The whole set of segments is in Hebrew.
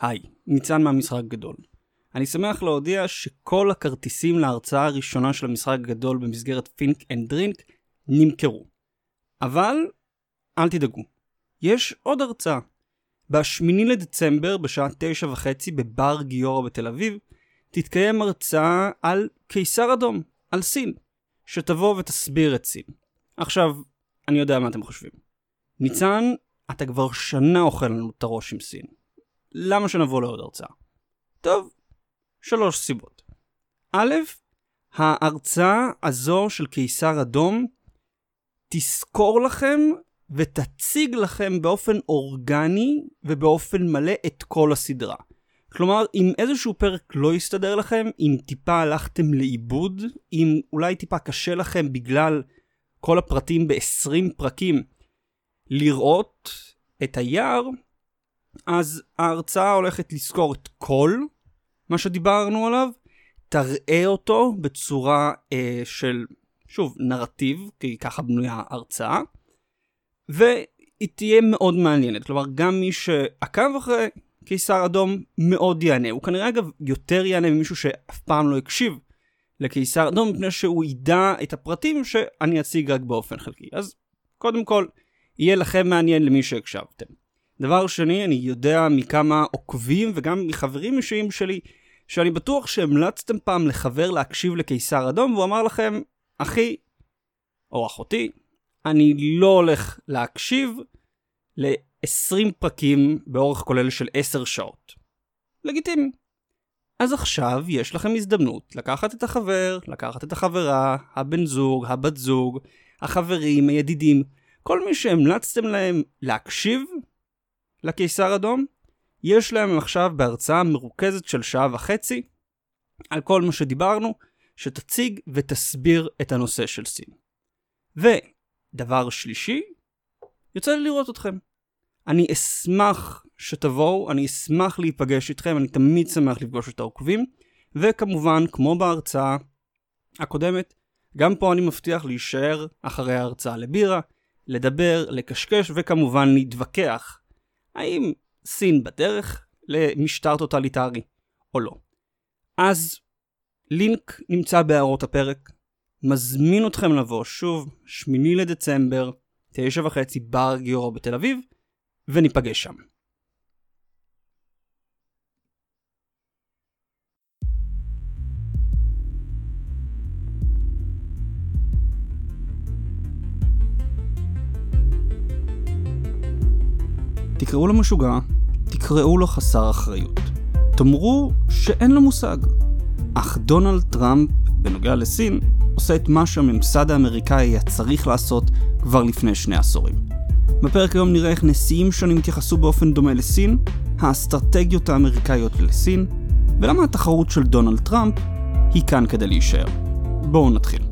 היי, ניצן מהמשחק הגדול. אני שמח להודיע שכל הכרטיסים להרצאה הראשונה של המשחק הגדול במסגרת Think and Drink נמכרו. אבל אל תדאגו, יש עוד הרצאה. ב-8 לדצמבר בשעה 9 וחצי בבר גיורא בתל אביב תתקיים הרצאה על קיסר אדום, על סין, שתבוא ותסביר את סין. עכשיו, אני יודע מה אתם חושבים. ניצן, אתה כבר שנה אוכל לנו את הראש עם סין. למה שנבוא לעוד הרצאה? טוב, שלוש סיבות. א', ההרצאה הזו של קיסר אדום תזכור לכם ותציג לכם באופן אורגני ובאופן מלא את כל הסדרה. כלומר, אם איזשהו פרק לא יסתדר לכם, אם טיפה הלכתם לאיבוד, אם אולי טיפה קשה לכם בגלל כל הפרטים ב-20 פרקים, לראות את היער, אז ההרצאה הולכת לזכור את כל מה שדיברנו עליו, תראה אותו בצורה אה, של, שוב, נרטיב, כי ככה בנויה ההרצאה, והיא תהיה מאוד מעניינת. כלומר, גם מי שעקב אחרי קיסר אדום מאוד יענה. הוא כנראה אגב יותר יענה ממישהו שאף פעם לא הקשיב לקיסר אדום, מפני שהוא ידע את הפרטים שאני אציג רק באופן חלקי. אז קודם כל, יהיה לכם מעניין למי שהקשבתם. דבר שני, אני יודע מכמה עוקבים וגם מחברים אישיים שלי, שאני בטוח שהמלצתם פעם לחבר להקשיב לקיסר אדום, והוא אמר לכם, אחי, או אחותי, אני לא הולך להקשיב ל-20 פרקים באורך כולל של 10 שעות. לגיטימי. אז עכשיו יש לכם הזדמנות לקחת את החבר, לקחת את החברה, הבן זוג, הבת זוג, החברים, הידידים, כל מי שהמלצתם להם להקשיב לקיסר אדום, יש להם עכשיו בהרצאה מרוכזת של שעה וחצי על כל מה שדיברנו, שתציג ותסביר את הנושא של סין. ודבר שלישי, יוצא לי לראות אתכם. אני אשמח שתבואו, אני אשמח להיפגש איתכם, אני תמיד שמח לפגוש את העוקבים, וכמובן, כמו בהרצאה הקודמת, גם פה אני מבטיח להישאר אחרי ההרצאה לבירה, לדבר, לקשקש, וכמובן להתווכח. האם סין בדרך למשטר טוטליטרי או לא. אז לינק נמצא בהערות הפרק. מזמין אתכם לבוא שוב, 8 לדצמבר, 9 וחצי, בר גיורא בתל אביב, וניפגש שם. תקראו לו משוגע, תקראו לו חסר אחריות. תאמרו שאין לו מושג. אך דונלד טראמפ, בנוגע לסין, עושה את מה שהממסד האמריקאי היה צריך לעשות כבר לפני שני עשורים. בפרק היום נראה איך נשיאים שונים התייחסו באופן דומה לסין, האסטרטגיות האמריקאיות לסין, ולמה התחרות של דונלד טראמפ היא כאן כדי להישאר. בואו נתחיל.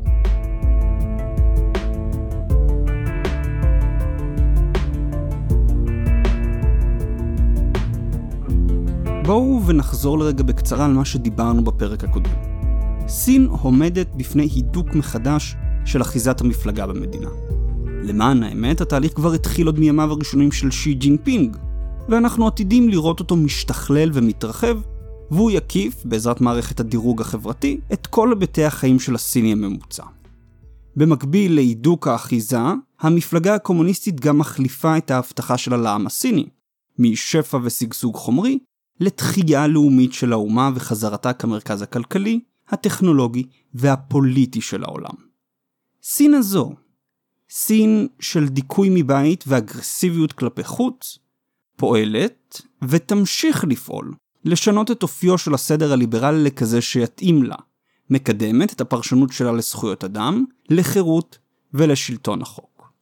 בואו ונחזור לרגע בקצרה על מה שדיברנו בפרק הקודם. סין עומדת בפני הידוק מחדש של אחיזת המפלגה במדינה. למען האמת, התהליך כבר התחיל עוד מימיו הראשונים של שי ג'ינפינג, ואנחנו עתידים לראות אותו משתכלל ומתרחב, והוא יקיף, בעזרת מערכת הדירוג החברתי, את כל היבטי החיים של הסיני הממוצע. במקביל להידוק האחיזה, המפלגה הקומוניסטית גם מחליפה את ההבטחה שלה לעם הסיני, משפע ושגשוג חומרי, לתחייה לאומית של האומה וחזרתה כמרכז הכלכלי, הטכנולוגי והפוליטי של העולם. סין הזו, סין של דיכוי מבית ואגרסיביות כלפי חוץ, פועלת ותמשיך לפעול לשנות את אופיו של הסדר הליברלי לכזה שיתאים לה, מקדמת את הפרשנות שלה לזכויות אדם, לחירות ולשלטון החוק.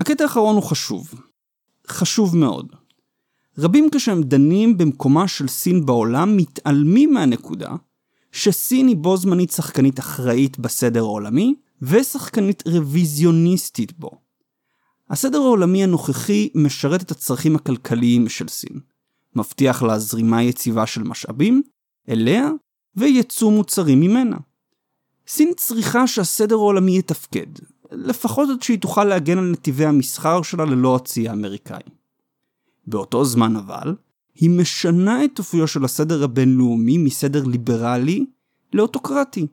הקטע האחרון הוא חשוב. חשוב מאוד. רבים כשהם דנים במקומה של סין בעולם מתעלמים מהנקודה שסין היא בו זמנית שחקנית אחראית בסדר העולמי ושחקנית רוויזיוניסטית בו. הסדר העולמי הנוכחי משרת את הצרכים הכלכליים של סין, מבטיח לה זרימה יציבה של משאבים אליה וייצוא מוצרים ממנה. סין צריכה שהסדר העולמי יתפקד, לפחות עד שהיא תוכל להגן על נתיבי המסחר שלה ללא הצי האמריקאי. באותו זמן אבל, היא משנה את אופיו של הסדר הבינלאומי מסדר ליברלי לאוטוקרטי,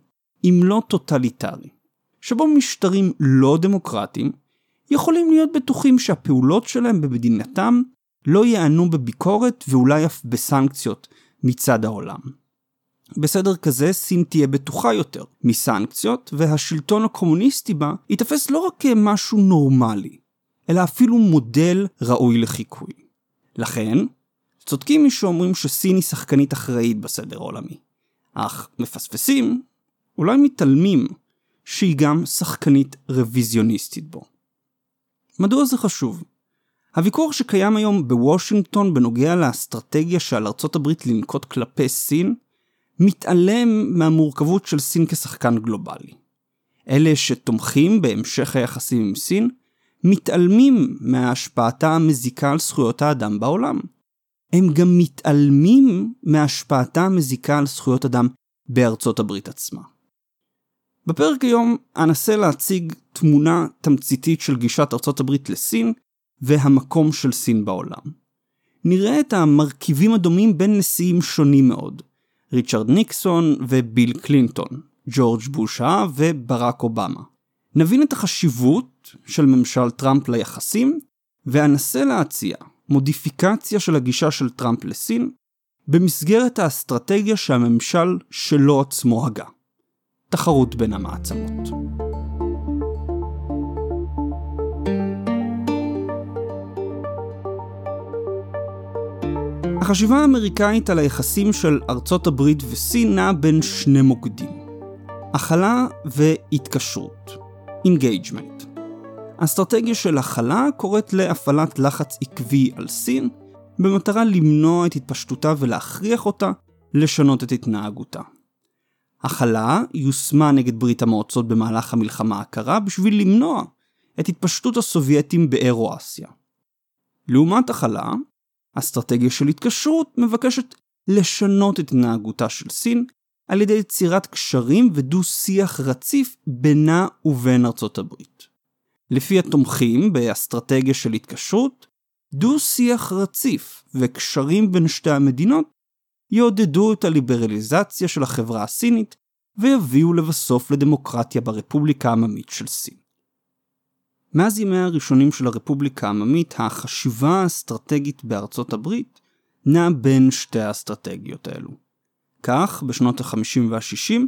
אם לא טוטליטרי, שבו משטרים לא דמוקרטיים יכולים להיות בטוחים שהפעולות שלהם במדינתם לא ייענו בביקורת ואולי אף בסנקציות מצד העולם. בסדר כזה סין תהיה בטוחה יותר מסנקציות, והשלטון הקומוניסטי בה ייתפס לא רק כמשהו נורמלי, אלא אפילו מודל ראוי לחיקוי. לכן, צודקים מי שאומרים שסין היא שחקנית אחראית בסדר העולמי. אך מפספסים, אולי מתעלמים, שהיא גם שחקנית רוויזיוניסטית בו. מדוע זה חשוב? הוויכוח שקיים היום בוושינגטון בנוגע לאסטרטגיה שעל ארצות הברית לנקוט כלפי סין, מתעלם מהמורכבות של סין כשחקן גלובלי. אלה שתומכים בהמשך היחסים עם סין, מתעלמים מהשפעתה המזיקה על זכויות האדם בעולם. הם גם מתעלמים מהשפעתה המזיקה על זכויות אדם בארצות הברית עצמה. בפרק היום אנסה להציג תמונה תמציתית של גישת ארצות הברית לסין והמקום של סין בעולם. נראה את המרכיבים הדומים בין נשיאים שונים מאוד, ריצ'רד ניקסון וביל קלינטון, ג'ורג' בוש האב וברק אובמה. נבין את החשיבות של ממשל טראמפ ליחסים, ואנסה להציע מודיפיקציה של הגישה של טראמפ לסין, במסגרת האסטרטגיה שהממשל שלו עצמו הגה. תחרות בין המעצמות. החשיבה האמריקאית על היחסים של ארצות הברית וסין נעה בין שני מוקדים. הכלה והתקשרות. engagement. האסטרטגיה של הכלה קוראת להפעלת לחץ עקבי על סין, במטרה למנוע את התפשטותה ולהכריח אותה לשנות את התנהגותה. הכלה יושמה נגד ברית המועצות במהלך המלחמה הקרה בשביל למנוע את התפשטות הסובייטים באירו-אסיה. לעומת הכלה, אסטרטגיה של התקשרות מבקשת לשנות את התנהגותה של סין על ידי יצירת קשרים ודו-שיח רציף בינה ובין ארצות הברית. לפי התומכים באסטרטגיה של התקשרות, דו-שיח רציף וקשרים בין שתי המדינות יעודדו את הליברליזציה של החברה הסינית ויביאו לבסוף לדמוקרטיה ברפובליקה העממית של סין. מאז ימיה הראשונים של הרפובליקה העממית, החשיבה האסטרטגית בארצות הברית נעה בין שתי האסטרטגיות האלו. כך, בשנות ה-50 וה-60,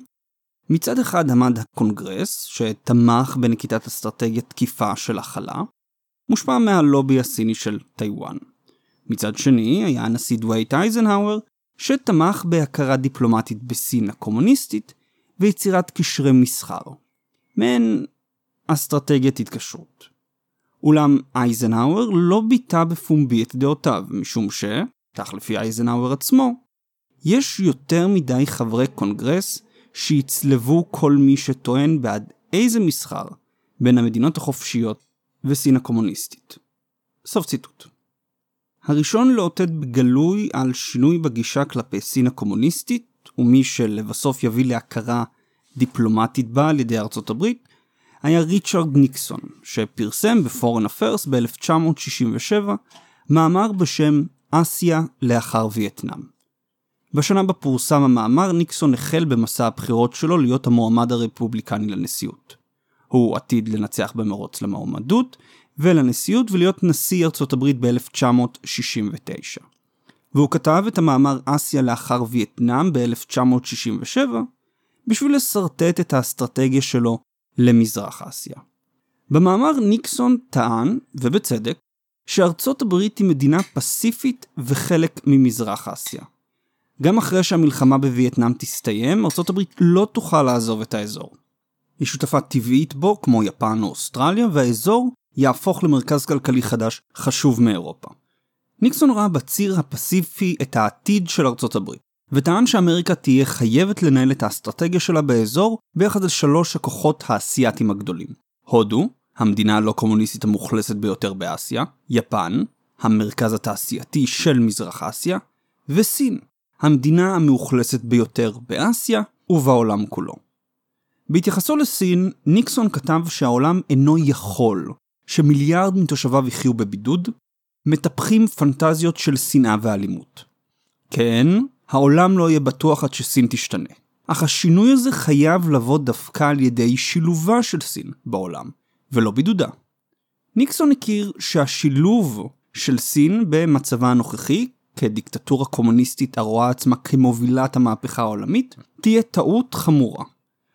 מצד אחד עמד הקונגרס, שתמך בנקיטת אסטרטגיית תקיפה של הכלה, מושפע מהלובי הסיני של טיוואן. מצד שני, היה הנשיא דווייט אייזנהאואר, שתמך בהכרה דיפלומטית בסין הקומוניסטית ויצירת קשרי מסחר. מעין אסטרטגיית התקשרות. אולם אייזנהאואר לא ביטא בפומבי את דעותיו, משום ש, כך לפי אייזנהאואר עצמו, יש יותר מדי חברי קונגרס שיצלבו כל מי שטוען בעד איזה מסחר בין המדינות החופשיות וסין הקומוניסטית. סוף ציטוט. הראשון לאותת בגלוי על שינוי בגישה כלפי סין הקומוניסטית, ומי שלבסוף יביא להכרה דיפלומטית בה על ידי ארצות הברית, היה ריצ'רד ניקסון, שפרסם בפורן אפרס ב-1967 מאמר בשם אסיה לאחר וייטנאם. בשנה בה פורסם המאמר, ניקסון החל במסע הבחירות שלו להיות המועמד הרפובליקני לנשיאות. הוא עתיד לנצח במרוץ למועמדות ולנשיאות ולהיות נשיא ארצות הברית ב-1969. והוא כתב את המאמר אסיה לאחר וייטנאם ב-1967 בשביל לשרטט את האסטרטגיה שלו למזרח אסיה. במאמר ניקסון טען, ובצדק, שארצות הברית היא מדינה פסיפית וחלק ממזרח אסיה. גם אחרי שהמלחמה בווייטנאם תסתיים, הברית לא תוכל לעזוב את האזור. היא שותפה טבעית בו, כמו יפן או אוסטרליה, והאזור יהפוך למרכז כלכלי חדש חשוב מאירופה. ניקסון ראה בציר הפסיפי את העתיד של ארצות הברית, וטען שאמריקה תהיה חייבת לנהל את האסטרטגיה שלה באזור ביחד על שלוש הכוחות האסייתיים הגדולים. הודו, המדינה הלא קומוניסטית המאוכלסת ביותר באסיה, יפן, המרכז התעשייתי של מזרח אסיה, וסין, המדינה המאוכלסת ביותר באסיה ובעולם כולו. בהתייחסו לסין, ניקסון כתב שהעולם אינו יכול שמיליארד מתושביו יחיו בבידוד, מטפחים פנטזיות של שנאה ואלימות. כן, העולם לא יהיה בטוח עד שסין תשתנה. אך השינוי הזה חייב לבוא דווקא על ידי שילובה של סין בעולם, ולא בידודה. ניקסון הכיר שהשילוב של סין במצבה הנוכחי, כדיקטטורה קומוניסטית הרואה עצמה כמובילת המהפכה העולמית, תהיה טעות חמורה.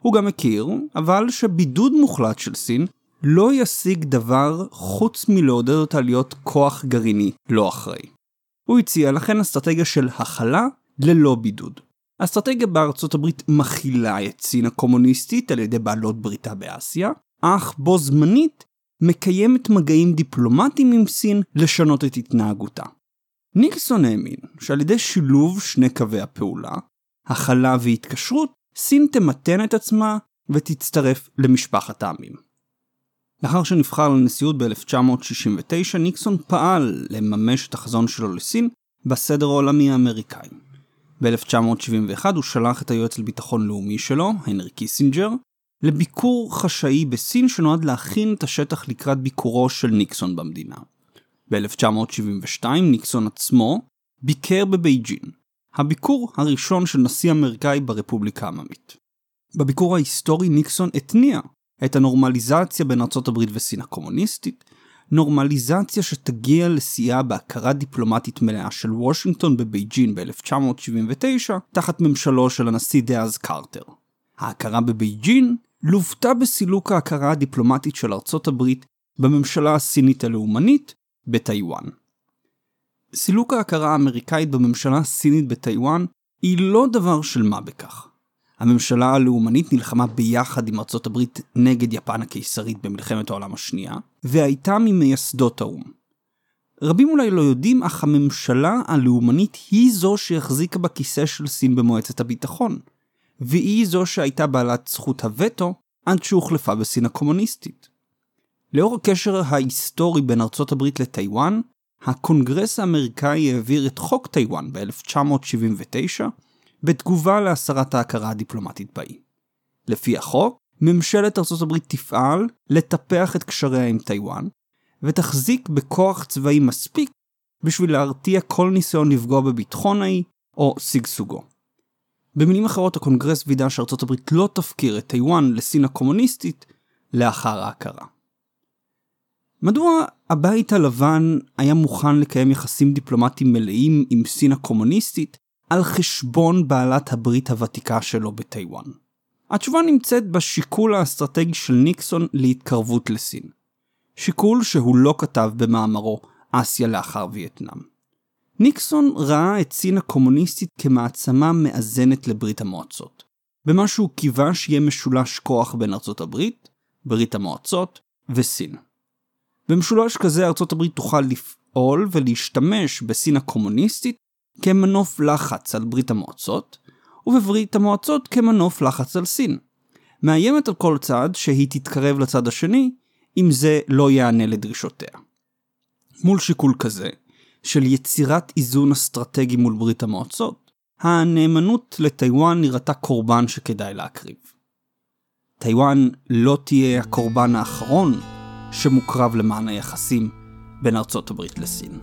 הוא גם הכיר, אבל שבידוד מוחלט של סין לא ישיג דבר חוץ מלעודד אותה להיות כוח גרעיני לא אחראי. הוא הציע לכן אסטרטגיה של הכלה ללא בידוד. האסטרטגיה בארצות הברית מכילה את סין הקומוניסטית על ידי בעלות בריתה באסיה, אך בו זמנית מקיימת מגעים דיפלומטיים עם סין לשנות את התנהגותה. ניקסון האמין שעל ידי שילוב שני קווי הפעולה, הכלה והתקשרות, סין תמתן את עצמה ותצטרף למשפחת העמים. לאחר שנבחר לנשיאות ב-1969, ניקסון פעל לממש את החזון שלו לסין בסדר העולמי האמריקאי. ב-1971 הוא שלח את היועץ לביטחון לאומי שלו, הנרי קיסינג'ר, לביקור חשאי בסין שנועד להכין את השטח לקראת ביקורו של ניקסון במדינה. ב-1972 ניקסון עצמו ביקר בבייג'ין, הביקור הראשון של נשיא אמריקאי ברפובליקה העממית. בביקור ההיסטורי ניקסון התניע את הנורמליזציה בין ארצות הברית וסין הקומוניסטית, נורמליזציה שתגיע לשיאה בהכרה דיפלומטית מלאה של וושינגטון בבייג'ין ב-1979, תחת ממשלו של הנשיא דאז קרטר. ההכרה בבייג'ין לוותה בסילוק ההכרה הדיפלומטית של ארצות הברית בממשלה הסינית הלאומנית בטיוואן. סילוק ההכרה האמריקאית בממשלה הסינית בטיוואן היא לא דבר של מה בכך. הממשלה הלאומנית נלחמה ביחד עם ארצות הברית נגד יפן הקיסרית במלחמת העולם השנייה, והייתה ממייסדות האו"ם. רבים אולי לא יודעים, אך הממשלה הלאומנית היא זו שהחזיקה בכיסא של סין במועצת הביטחון, והיא זו שהייתה בעלת זכות הווטו עד שהוחלפה בסין הקומוניסטית. לאור הקשר ההיסטורי בין ארצות הברית לטיוואן, הקונגרס האמריקאי העביר את חוק טיוואן ב-1979, בתגובה להסרת ההכרה הדיפלומטית באי. לפי החוק, ממשלת ארצות הברית תפעל לטפח את קשריה עם טיוואן, ותחזיק בכוח צבאי מספיק בשביל להרתיע כל ניסיון לפגוע בביטחון האי או שגשוגו. במילים אחרות, הקונגרס וידא שארצות הברית לא תפקיר את טיוואן לסין הקומוניסטית לאחר ההכרה. מדוע הבית הלבן היה מוכן לקיים יחסים דיפלומטיים מלאים עם סין הקומוניסטית על חשבון בעלת הברית הוותיקה שלו בטיוואן? התשובה נמצאת בשיקול האסטרטגי של ניקסון להתקרבות לסין. שיקול שהוא לא כתב במאמרו אסיה לאחר וייטנאם. ניקסון ראה את סין הקומוניסטית כמעצמה מאזנת לברית המועצות, במה שהוא קיווה שיהיה משולש כוח בין ארצות הברית, ברית המועצות וסין. במשולש כזה ארצות הברית תוכל לפעול ולהשתמש בסין הקומוניסטית כמנוף לחץ על ברית המועצות, ובברית המועצות כמנוף לחץ על סין. מאיימת על כל צד שהיא תתקרב לצד השני, אם זה לא יענה לדרישותיה. מול שיקול כזה, של יצירת איזון אסטרטגי מול ברית המועצות, הנאמנות לטיוואן נראתה קורבן שכדאי להקריב. טיוואן לא תהיה הקורבן האחרון שמוקרב למען היחסים בין ארצות הברית לסין.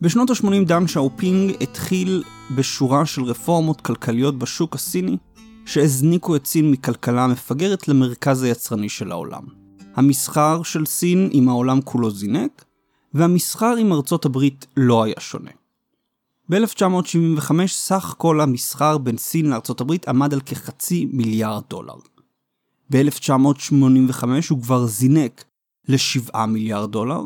בשנות ה-80 דנג שיאופינג התחיל בשורה של רפורמות כלכליות בשוק הסיני, שהזניקו את סין מכלכלה מפגרת למרכז היצרני של העולם. המסחר של סין עם העולם כולו זינק, והמסחר עם ארצות הברית לא היה שונה. ב-1975 סך כל המסחר בין סין לארצות הברית עמד על כחצי מיליארד דולר. ב-1985 הוא כבר זינק ל-7 מיליארד דולר,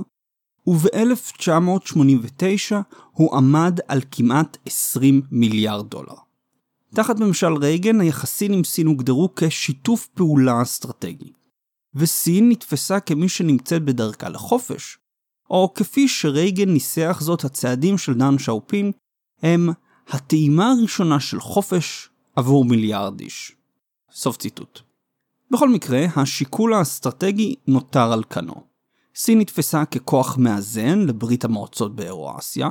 וב-1989 הוא עמד על כמעט 20 מיליארד דולר. תחת ממשל רייגן היחסים עם סין הוגדרו כשיתוף פעולה אסטרטגי, וסין נתפסה כמי שנמצאת בדרכה לחופש, או כפי שרייגן ניסח זאת הצעדים של דן שאופין, הם הטעימה הראשונה של חופש עבור מיליארד איש. סוף ציטוט. בכל מקרה, השיקול האסטרטגי נותר על כנו. סין נתפסה ככוח מאזן לברית המועצות באירואסיה,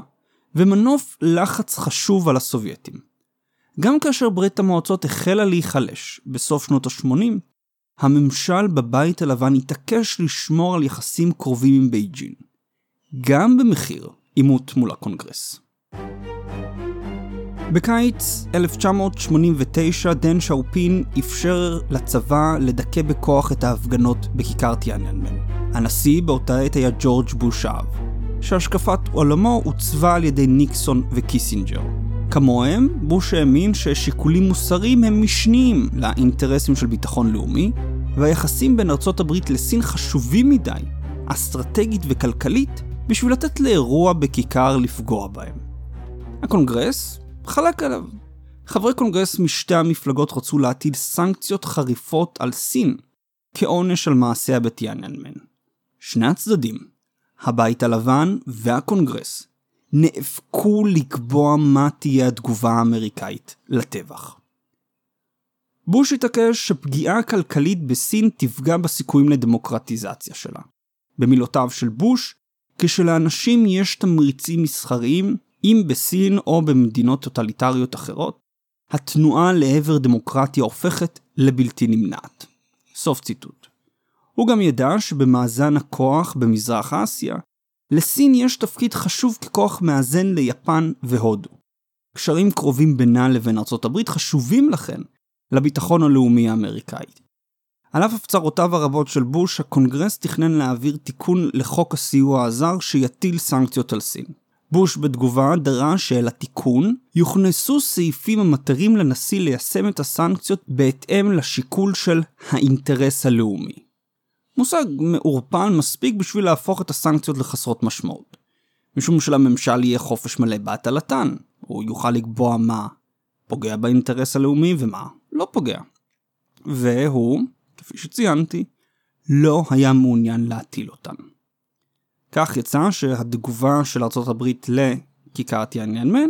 ומנוף לחץ חשוב על הסובייטים. גם כאשר ברית המועצות החלה להיחלש בסוף שנות ה-80, הממשל בבית הלבן התעקש לשמור על יחסים קרובים עם בייג'ין, גם במחיר עימות מול הקונגרס. בקיץ 1989 דנג שיאופינג אפשר לצבא לדכא בכוח את ההפגנות בכיכר טיאננמן. הנשיא באותה עת היה ג'ורג' בוש אב, שהשקפת עולמו עוצבה על ידי ניקסון וקיסינג'ר. כמוהם, בוש האמין ששיקולים מוסריים הם משניים לאינטרסים של ביטחון לאומי, והיחסים בין ארצות הברית לסין חשובים מדי, אסטרטגית וכלכלית, בשביל לתת לאירוע בכיכר לפגוע בהם. הקונגרס חלק עליו. חברי קונגרס משתי המפלגות רצו להטיל סנקציות חריפות על סין, כעונש על מעשיה בטיאננמן. שני הצדדים, הבית הלבן והקונגרס, נאבקו לקבוע מה תהיה התגובה האמריקאית לטבח. בוש התעקש שפגיעה כלכלית בסין תפגע בסיכויים לדמוקרטיזציה שלה. במילותיו של בוש, כשלאנשים יש תמריצים מסחריים, אם בסין או במדינות טוטליטריות אחרות, התנועה לעבר דמוקרטיה הופכת לבלתי נמנעת. סוף ציטוט. הוא גם ידע שבמאזן הכוח במזרח אסיה, לסין יש תפקיד חשוב ככוח מאזן ליפן והודו. קשרים קרובים בינה לבין ארצות הברית חשובים לכן לביטחון הלאומי האמריקאי. על אף הפצרותיו הרבות של בוש, הקונגרס תכנן להעביר תיקון לחוק הסיוע הזר שיטיל סנקציות על סין. בוש בתגובה דרש שאל התיקון יוכנסו סעיפים המתרים לנשיא ליישם את הסנקציות בהתאם לשיקול של האינטרס הלאומי. מושג מעורפן מספיק בשביל להפוך את הסנקציות לחסרות משמעות. משום שלממשל יהיה חופש מלא בהטלתן, הוא יוכל לקבוע מה פוגע באינטרס הלאומי ומה לא פוגע. והוא, כפי שציינתי, לא היה מעוניין להטיל אותן. כך יצא שהתגובה של ארה"ב לכיכר טיאננמן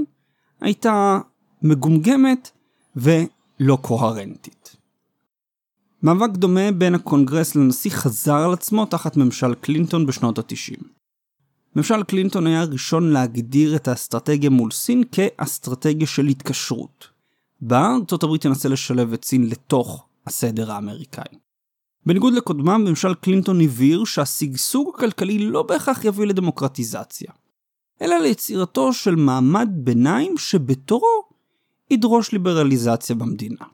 הייתה מגומגמת ולא קוהרנטית. מאבק דומה בין הקונגרס לנשיא חזר על עצמו תחת ממשל קלינטון בשנות ה-90. ממשל קלינטון היה הראשון להגדיר את האסטרטגיה מול סין כאסטרטגיה של התקשרות. בה ארצות הברית תנסה לשלב את סין לתוך הסדר האמריקאי. בניגוד לקודמיו, ממשל קלינטון הבהיר שהשגשוג הכלכלי לא בהכרח יביא לדמוקרטיזציה, אלא ליצירתו של מעמד ביניים שבתורו ידרוש ליברליזציה במדינה.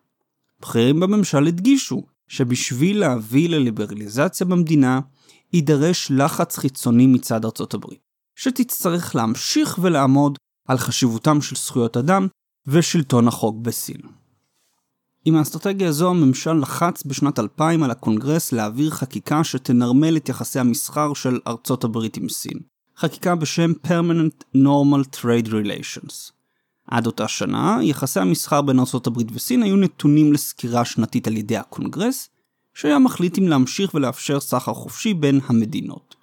בכירים בממשל הדגישו שבשביל להביא לליברליזציה במדינה, יידרש לחץ חיצוני מצד ארצות הברית, שתצטרך להמשיך ולעמוד על חשיבותם של זכויות אדם ושלטון החוק בסין. עם האסטרטגיה הזו הממשל לחץ בשנת 2000 על הקונגרס להעביר חקיקה שתנרמל את יחסי המסחר של ארצות הברית עם סין. חקיקה בשם Permanent Normal Trade Relations. עד אותה שנה, יחסי המסחר בין ארצות הברית וסין היו נתונים לסקירה שנתית על ידי הקונגרס, שהיה מחליט אם להמשיך ולאפשר סחר חופשי בין המדינות.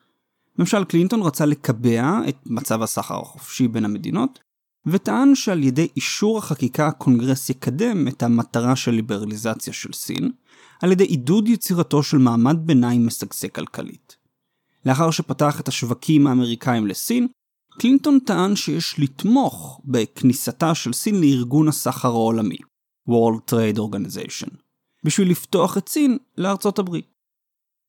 ממשל קלינטון רצה לקבע את מצב הסחר החופשי בין המדינות, וטען שעל ידי אישור החקיקה הקונגרס יקדם את המטרה של ליברליזציה של סין, על ידי עידוד יצירתו של מעמד ביניים משגשג כלכלית. לאחר שפתח את השווקים האמריקאים לסין, קלינטון טען שיש לתמוך בכניסתה של סין לארגון הסחר העולמי, World Trade Organization, בשביל לפתוח את סין לארצות הברית.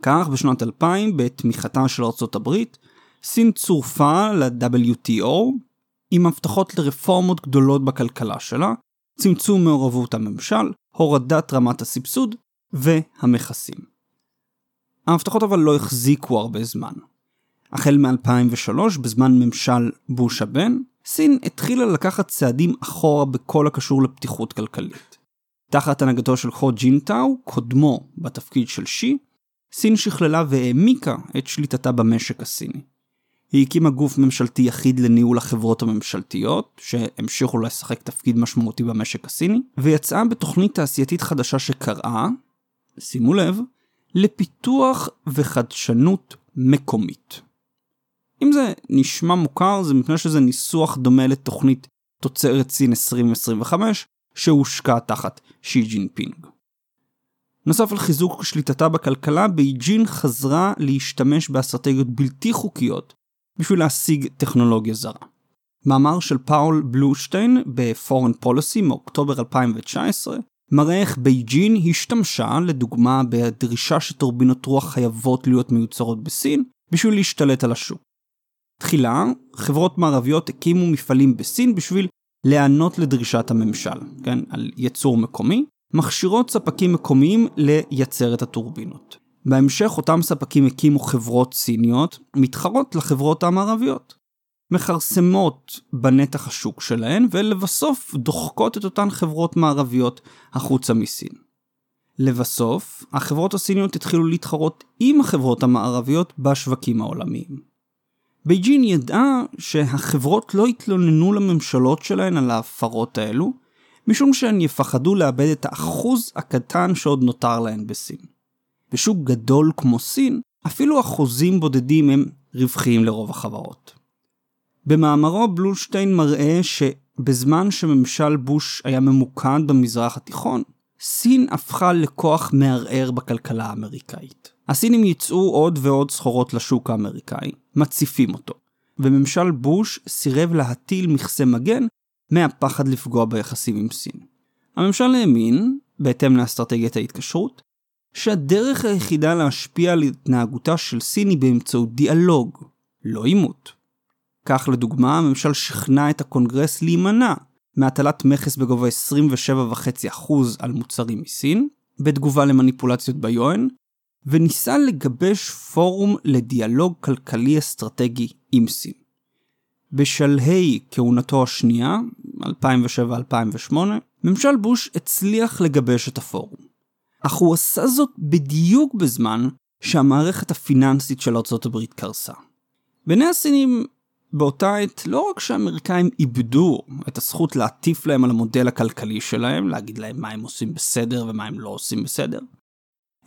כך בשנת 2000, בתמיכתה של ארצות הברית, סין צורפה ל-WTO עם הבטחות לרפורמות גדולות בכלכלה שלה, צמצום מעורבות הממשל, הורדת רמת הסבסוד והמכסים. ההבטחות אבל לא החזיקו הרבה זמן. החל מ-2003, בזמן ממשל בוש הבן, סין התחילה לקחת צעדים אחורה בכל הקשור לפתיחות כלכלית. תחת הנהגתו של חו ג'ינטאו, קודמו בתפקיד של שי, סין שכללה והעמיקה את שליטתה במשק הסיני. היא הקימה גוף ממשלתי יחיד לניהול החברות הממשלתיות, שהמשיכו לשחק תפקיד משמעותי במשק הסיני, ויצאה בתוכנית תעשייתית חדשה שקראה, שימו לב, לפיתוח וחדשנות מקומית. אם זה נשמע מוכר, זה מפני שזה ניסוח דומה לתוכנית תוצרת סין 2025, שהושקה תחת שי ג'ינפינג. נוסף על חיזוק שליטתה בכלכלה, בייג'ין חזרה להשתמש באסטרטגיות בלתי חוקיות בשביל להשיג טכנולוגיה זרה. מאמר של פאול בלושטיין ב-Foreign Policy מאוקטובר 2019 מראה איך בייג'ין השתמשה, לדוגמה, בדרישה שטורבינות רוח חייבות להיות מיוצרות בסין, בשביל להשתלט על השוק. תחילה, חברות מערביות הקימו מפעלים בסין בשביל להיענות לדרישת הממשל, כן, על ייצור מקומי, מכשירות ספקים מקומיים לייצר את הטורבינות. בהמשך אותם ספקים הקימו חברות סיניות מתחרות לחברות המערביות. מכרסמות בנתח השוק שלהן ולבסוף דוחקות את אותן חברות מערביות החוצה מסין. לבסוף, החברות הסיניות התחילו להתחרות עם החברות המערביות בשווקים העולמיים. בייג'ין ידעה שהחברות לא התלוננו לממשלות שלהן על ההפרות האלו, משום שהן יפחדו לאבד את האחוז הקטן שעוד נותר להן בסין. בשוק גדול כמו סין, אפילו אחוזים בודדים הם רווחיים לרוב החברות. במאמרו בלושטיין מראה שבזמן שממשל בוש היה ממוקד במזרח התיכון, סין הפכה לכוח מערער בכלכלה האמריקאית. הסינים ייצאו עוד ועוד סחורות לשוק האמריקאי, מציפים אותו, וממשל בוש סירב להטיל מכסה מגן מהפחד לפגוע ביחסים עם סין. הממשל האמין, בהתאם לאסטרטגיית ההתקשרות, שהדרך היחידה להשפיע על התנהגותה של סין היא באמצעות דיאלוג, לא עימות. כך לדוגמה, הממשל שכנע את הקונגרס להימנע מהטלת מכס בגובה 27.5% על מוצרים מסין, בתגובה למניפולציות ביואן, וניסה לגבש פורום לדיאלוג כלכלי אסטרטגי עם סין. בשלהי כהונתו השנייה, 2007-2008, ממשל בוש הצליח לגבש את הפורום. אך הוא עשה זאת בדיוק בזמן שהמערכת הפיננסית של ארה"ב קרסה. בעיני הסינים באותה עת לא רק שהאמריקאים איבדו את הזכות להטיף להם על המודל הכלכלי שלהם, להגיד להם מה הם עושים בסדר ומה הם לא עושים בסדר,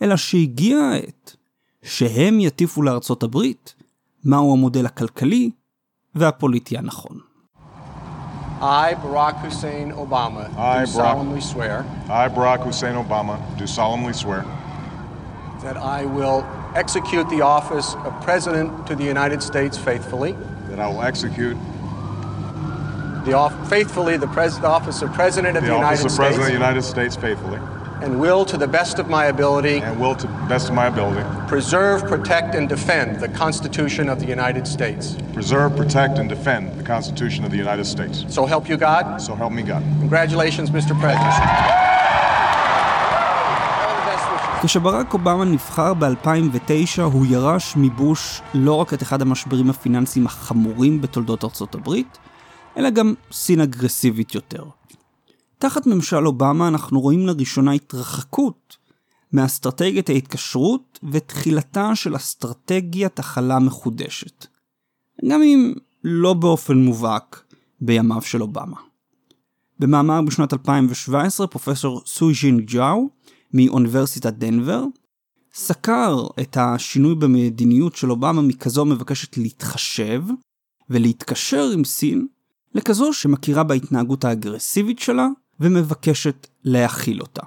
אלא שהגיעה העת שהם יטיפו לארצות הברית מהו המודל הכלכלי והפוליטי הנכון. I, Barack Hussein Obama, I, do Barack- solemnly swear I, Barack Hussein Obama, do solemnly swear that I will execute the office of President to the United States faithfully, that I will execute the off- faithfully the, pres- the office of President of the the, office of President of the United States faithfully and will, to the best of my ability, and will, to the best of my ability, preserve, protect, and defend the Constitution of the United States. preserve, protect, and defend the Constitution of the United States. So help you God. So help me God. Congratulations, Mr. President. כשברק אובמה נבחר ב-2009 הוא ירש מבוש לא רק את אחד המשברים הפיננסיים החמורים בתולדות ארצות הברית, אלא גם סין אגרסיבית יותר. תחת ממשל אובמה אנחנו רואים לראשונה התרחקות מאסטרטגיית ההתקשרות ותחילתה של אסטרטגיית הכלה מחודשת. גם אם לא באופן מובהק בימיו של אובמה. במאמר בשנת 2017 פרופסור סוי-ז'ין ג'או מאוניברסיטת דנבר סקר את השינוי במדיניות של אובמה מכזו מבקשת להתחשב ולהתקשר עם סין לכזו שמכירה בהתנהגות האגרסיבית שלה ומבקשת להכיל אותה.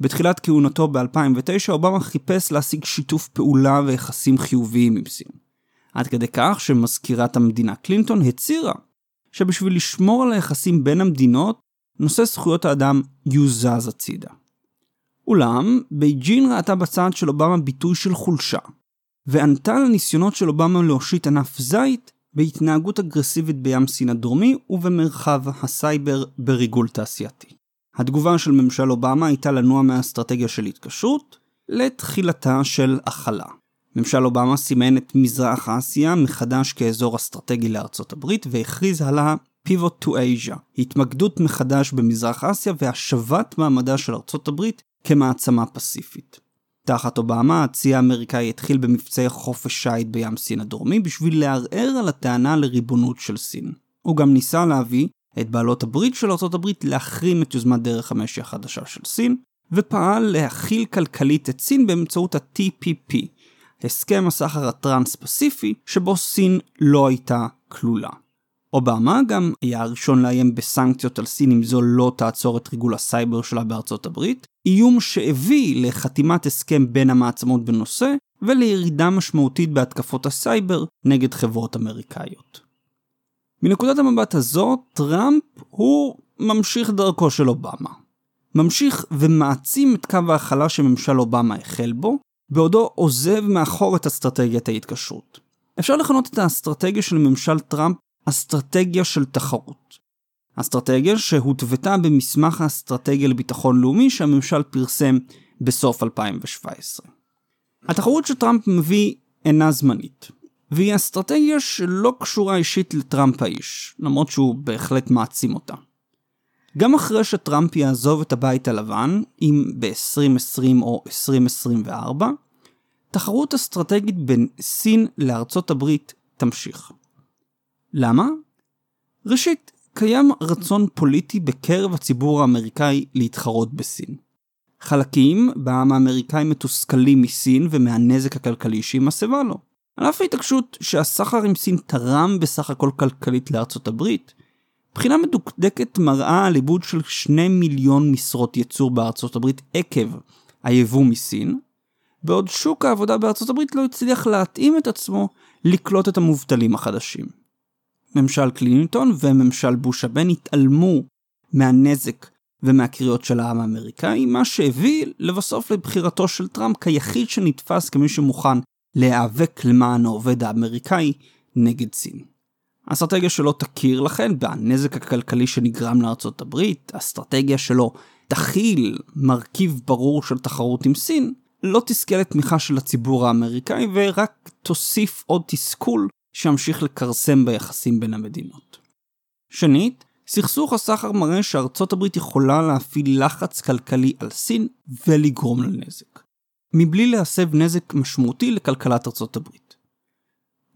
בתחילת כהונתו ב-2009 אובמה חיפש להשיג שיתוף פעולה ויחסים חיוביים עם סין. עד כדי כך שמזכירת המדינה קלינטון הצהירה שבשביל לשמור על היחסים בין המדינות, נושא זכויות האדם יוזז הצידה. אולם, בייג'ין ראתה בצד של אובמה ביטוי של חולשה, וענתה לניסיונות של אובמה להושיט ענף זית בהתנהגות אגרסיבית בים סין הדרומי ובמרחב הסייבר בריגול תעשייתי. התגובה של ממשל אובמה הייתה לנוע מהאסטרטגיה של התקשרות לתחילתה של הכלה. ממשל אובמה סימן את מזרח אסיה מחדש כאזור אסטרטגי לארצות הברית והכריז על ה-Pivot to Asia, התמקדות מחדש במזרח אסיה והשבת מעמדה של ארצות הברית כמעצמה פסיפית. תחת אובמה, הצי האמריקאי התחיל במבצעי חופש שיט בים סין הדרומי בשביל לערער על הטענה לריבונות של סין. הוא גם ניסה להביא את בעלות הברית של ארצות הברית להחרים את יוזמת דרך המשי החדשה של סין, ופעל להכיל כלכלית את סין באמצעות ה-TPP, הסכם הסחר הטרנס-פסיפי, שבו סין לא הייתה כלולה. אובמה גם היה הראשון לאיים בסנקציות על סין אם זו לא תעצור את ריגול הסייבר שלה בארצות הברית, איום שהביא לחתימת הסכם בין המעצמות בנושא, ולירידה משמעותית בהתקפות הסייבר נגד חברות אמריקאיות. מנקודת המבט הזו, טראמפ הוא ממשיך דרכו של אובמה. ממשיך ומעצים את קו ההכלה שממשל אובמה החל בו, בעודו עוזב מאחור את אסטרטגיית ההתקשרות. אפשר לכנות את האסטרטגיה של ממשל טראמפ אסטרטגיה של תחרות. אסטרטגיה שהותוותה במסמך האסטרטגיה לביטחון לאומי שהממשל פרסם בסוף 2017. התחרות שטראמפ מביא אינה זמנית, והיא אסטרטגיה שלא קשורה אישית לטראמפ האיש, למרות שהוא בהחלט מעצים אותה. גם אחרי שטראמפ יעזוב את הבית הלבן, אם ב-2020 או 2024, תחרות אסטרטגית בין סין לארצות הברית תמשיך. למה? ראשית, קיים רצון פוליטי בקרב הציבור האמריקאי להתחרות בסין. חלקים בעם האמריקאי מתוסכלים מסין ומהנזק הכלכלי שהיא מסבה לו. על אף ההתעקשות שהסחר עם סין תרם בסך הכל כלכלית לארצות הברית, בחינה מדוקדקת מראה על עיבוד של 2 מיליון משרות ייצור בארצות הברית עקב היבוא מסין, בעוד שוק העבודה בארצות הברית לא הצליח להתאים את עצמו לקלוט את המובטלים החדשים. ממשל קלינטון וממשל בוש הבן התעלמו מהנזק ומהקריאות של העם האמריקאי, מה שהביא לבסוף לבחירתו של טראמפ כיחיד שנתפס כמי שמוכן להיאבק למען העובד האמריקאי נגד סין. האסטרטגיה שלו תכיר לכן בנזק הכלכלי שנגרם לארצות הברית, האסטרטגיה שלו תכיל מרכיב ברור של תחרות עם סין, לא תזכה לתמיכה של הציבור האמריקאי ורק תוסיף עוד תסכול שימשיך לכרסם ביחסים בין המדינות. שנית, סכסוך הסחר מראה שארצות הברית יכולה להפעיל לחץ כלכלי על סין ולגרום לנזק, מבלי להסב נזק משמעותי לכלכלת ארצות הברית.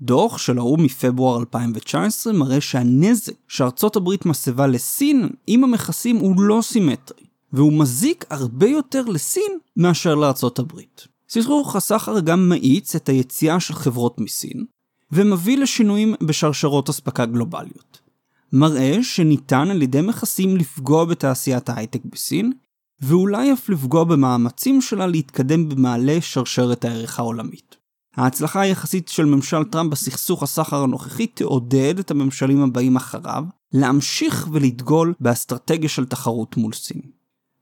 דוח של האו"ם מפברואר 2019 מראה שהנזק שארצות הברית מסבה לסין עם המכסים הוא לא סימטרי, והוא מזיק הרבה יותר לסין מאשר לארצות הברית. סכסוך הסחר גם מאיץ את היציאה של חברות מסין, ומביא לשינויים בשרשרות אספקה גלובליות. מראה שניתן על ידי מכסים לפגוע בתעשיית ההייטק בסין, ואולי אף לפגוע במאמצים שלה להתקדם במעלה שרשרת הערך העולמית. ההצלחה היחסית של ממשל טראמפ בסכסוך הסחר הנוכחי תעודד את הממשלים הבאים אחריו להמשיך ולדגול באסטרטגיה של תחרות מול סין.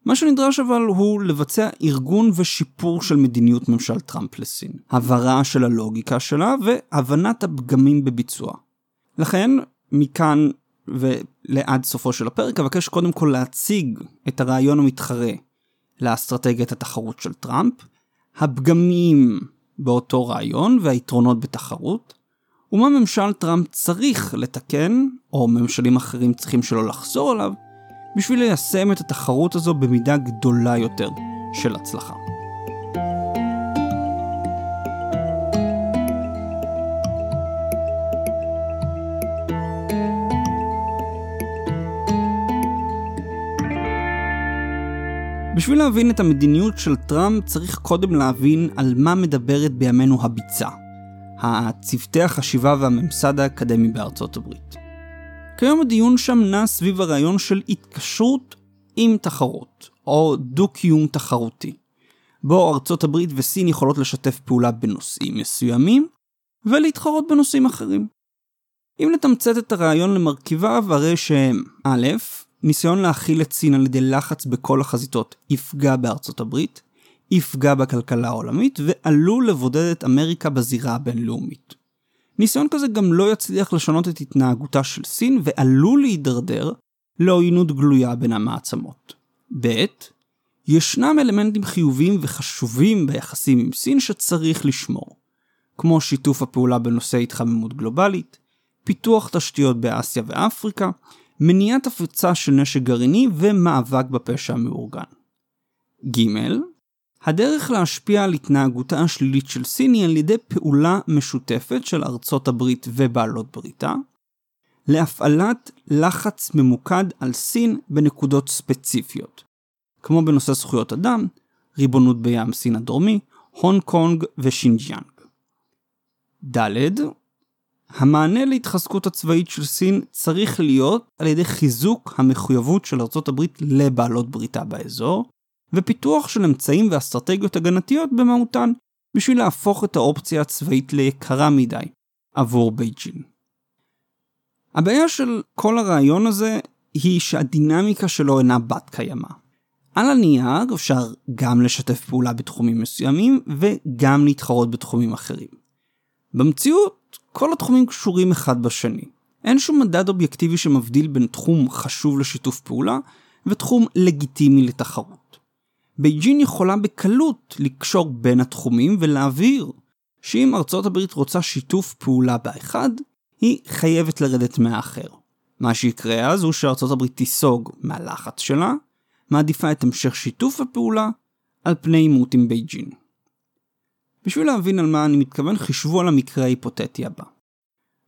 מה שנדרש אבל הוא לבצע ארגון ושיפור של מדיניות ממשל טראמפ לסין, הבהרה של הלוגיקה שלה והבנת הפגמים בביצוע. לכן, מכאן ולעד סופו של הפרק אבקש קודם כל להציג את הרעיון המתחרה לאסטרטגיית התחרות של טראמפ, הפגמים באותו רעיון והיתרונות בתחרות, ומה ממשל טראמפ צריך לתקן, או ממשלים אחרים צריכים שלא לחזור עליו, בשביל ליישם את התחרות הזו במידה גדולה יותר של הצלחה. בשביל להבין את המדיניות של טראמפ צריך קודם להבין על מה מדברת בימינו הביצה, הצוותי החשיבה והממסד האקדמי בארצות הברית. כיום הדיון שם נע סביב הרעיון של התקשרות עם תחרות, או דו-קיום תחרותי, בו ארצות הברית וסין יכולות לשתף פעולה בנושאים מסוימים, ולהתחרות בנושאים אחרים. אם נתמצת את הרעיון למרכיביו, הרי שהם א', ניסיון להכיל את סין על ידי לחץ בכל החזיתות יפגע בארצות הברית, יפגע בכלכלה העולמית ועלול לבודד את אמריקה בזירה הבינלאומית. ניסיון כזה גם לא יצליח לשנות את התנהגותה של סין ועלול להידרדר לעוינות גלויה בין המעצמות. ב. ישנם אלמנטים חיוביים וחשובים ביחסים עם סין שצריך לשמור, כמו שיתוף הפעולה בנושא התחממות גלובלית, פיתוח תשתיות באסיה ואפריקה, מניעת הפצה של נשק גרעיני ומאבק בפשע המאורגן. ג. הדרך להשפיע על התנהגותה השלילית של סין היא על ידי פעולה משותפת של ארצות הברית ובעלות בריתה, להפעלת לחץ ממוקד על סין בנקודות ספציפיות, כמו בנושא זכויות אדם, ריבונות בים סין הדרומי, הונג קונג ושינג'יאנג. ד. המענה להתחזקות הצבאית של סין צריך להיות על ידי חיזוק המחויבות של ארצות הברית לבעלות בריתה באזור, ופיתוח של אמצעים ואסטרטגיות הגנתיות במהותן, בשביל להפוך את האופציה הצבאית ליקרה מדי עבור בייג'ין. הבעיה של כל הרעיון הזה היא שהדינמיקה שלו אינה בת קיימא. על הנייר אפשר גם לשתף פעולה בתחומים מסוימים וגם להתחרות בתחומים אחרים. במציאות, כל התחומים קשורים אחד בשני. אין שום מדד אובייקטיבי שמבדיל בין תחום חשוב לשיתוף פעולה ותחום לגיטימי לתחרות. בייג'ין יכולה בקלות לקשור בין התחומים ולהבהיר שאם ארצות הברית רוצה שיתוף פעולה באחד, היא חייבת לרדת מהאחר. מה שיקרה אז הוא שארצות הברית תיסוג מהלחץ שלה, מעדיפה את המשך שיתוף הפעולה על פני עימות עם בייג'ין. בשביל להבין על מה אני מתכוון, חישבו על המקרה ההיפותטי הבא.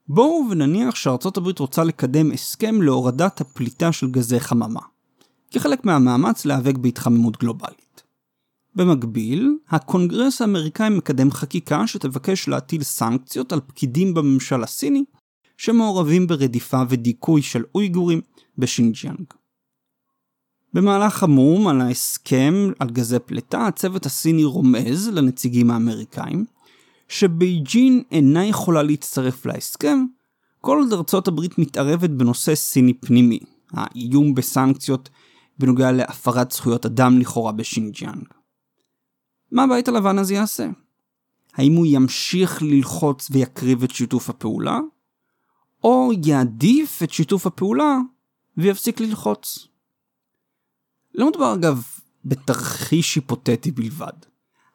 בואו ונניח שארצות הברית רוצה לקדם הסכם להורדת הפליטה של גזי חממה, כחלק מהמאמץ להיאבק בהתחממות גלובלית. במקביל, הקונגרס האמריקאי מקדם חקיקה שתבקש להטיל סנקציות על פקידים בממשל הסיני שמעורבים ברדיפה ודיכוי של אויגורים בשינג'יאנג. במהלך המו"מ על ההסכם על גזי פליטה, הצוות הסיני רומז לנציגים האמריקאים שבייג'ין אינה יכולה להצטרף להסכם כל עוד ארצות הברית מתערבת בנושא סיני פנימי, האיום בסנקציות בנוגע להפרת זכויות אדם לכאורה בשינג'יאנג. מה הבית הלבן יעשה? האם הוא ימשיך ללחוץ ויקריב את שיתוף הפעולה? או יעדיף את שיתוף הפעולה ויפסיק ללחוץ? לא מדובר אגב בתרחיש היפותטי בלבד.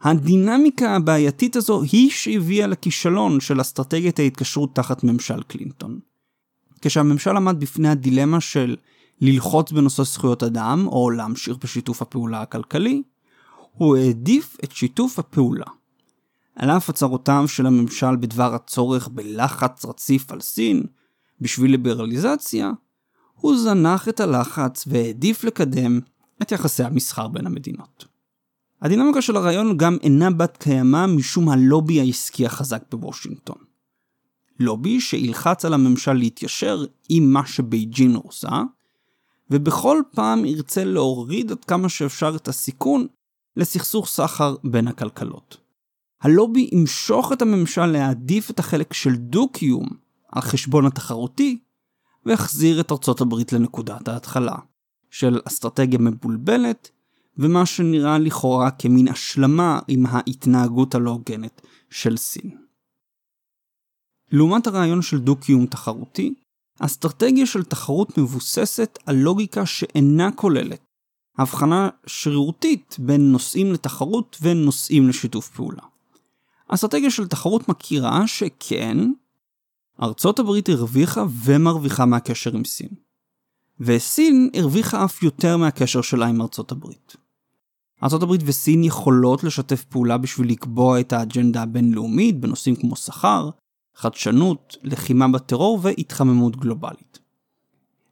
הדינמיקה הבעייתית הזו היא שהביאה לכישלון של אסטרטגיית ההתקשרות תחת ממשל קלינטון. כשהממשל עמד בפני הדילמה של ללחוץ בנושא זכויות אדם או להמשיך בשיתוף הפעולה הכלכלי, הוא העדיף את שיתוף הפעולה. על אף הצהרותיו של הממשל בדבר הצורך בלחץ רציף על סין בשביל ליברליזציה, הוא זנח את הלחץ והעדיף לקדם את יחסי המסחר בין המדינות. הדינמיקה של הרעיון גם אינה בת קיימא משום הלובי העסקי החזק בוושינגטון. לובי שילחץ על הממשל להתיישר עם מה שבייג'ין עושה, ובכל פעם ירצה להוריד עד כמה שאפשר את הסיכון לסכסוך סחר בין הכלכלות. הלובי ימשוך את הממשל להעדיף את החלק של דו-קיום על חשבון התחרותי, ויחזיר את ארצות הברית לנקודת ההתחלה, של אסטרטגיה מבולבלת, ומה שנראה לכאורה כמין השלמה עם ההתנהגות הלא הוגנת של סין. לעומת הרעיון של דו-קיום תחרותי, אסטרטגיה של תחרות מבוססת על לוגיקה שאינה כוללת הבחנה שרירותית בין נושאים לתחרות ונושאים לשיתוף פעולה. אסטרטגיה של תחרות מכירה שכן, ארצות הברית הרוויחה ומרוויחה מהקשר עם סין. וסין הרוויחה אף יותר מהקשר שלה עם ארצות הברית. ארצות הברית וסין יכולות לשתף פעולה בשביל לקבוע את האג'נדה הבינלאומית בנושאים כמו שכר, חדשנות, לחימה בטרור והתחממות גלובלית.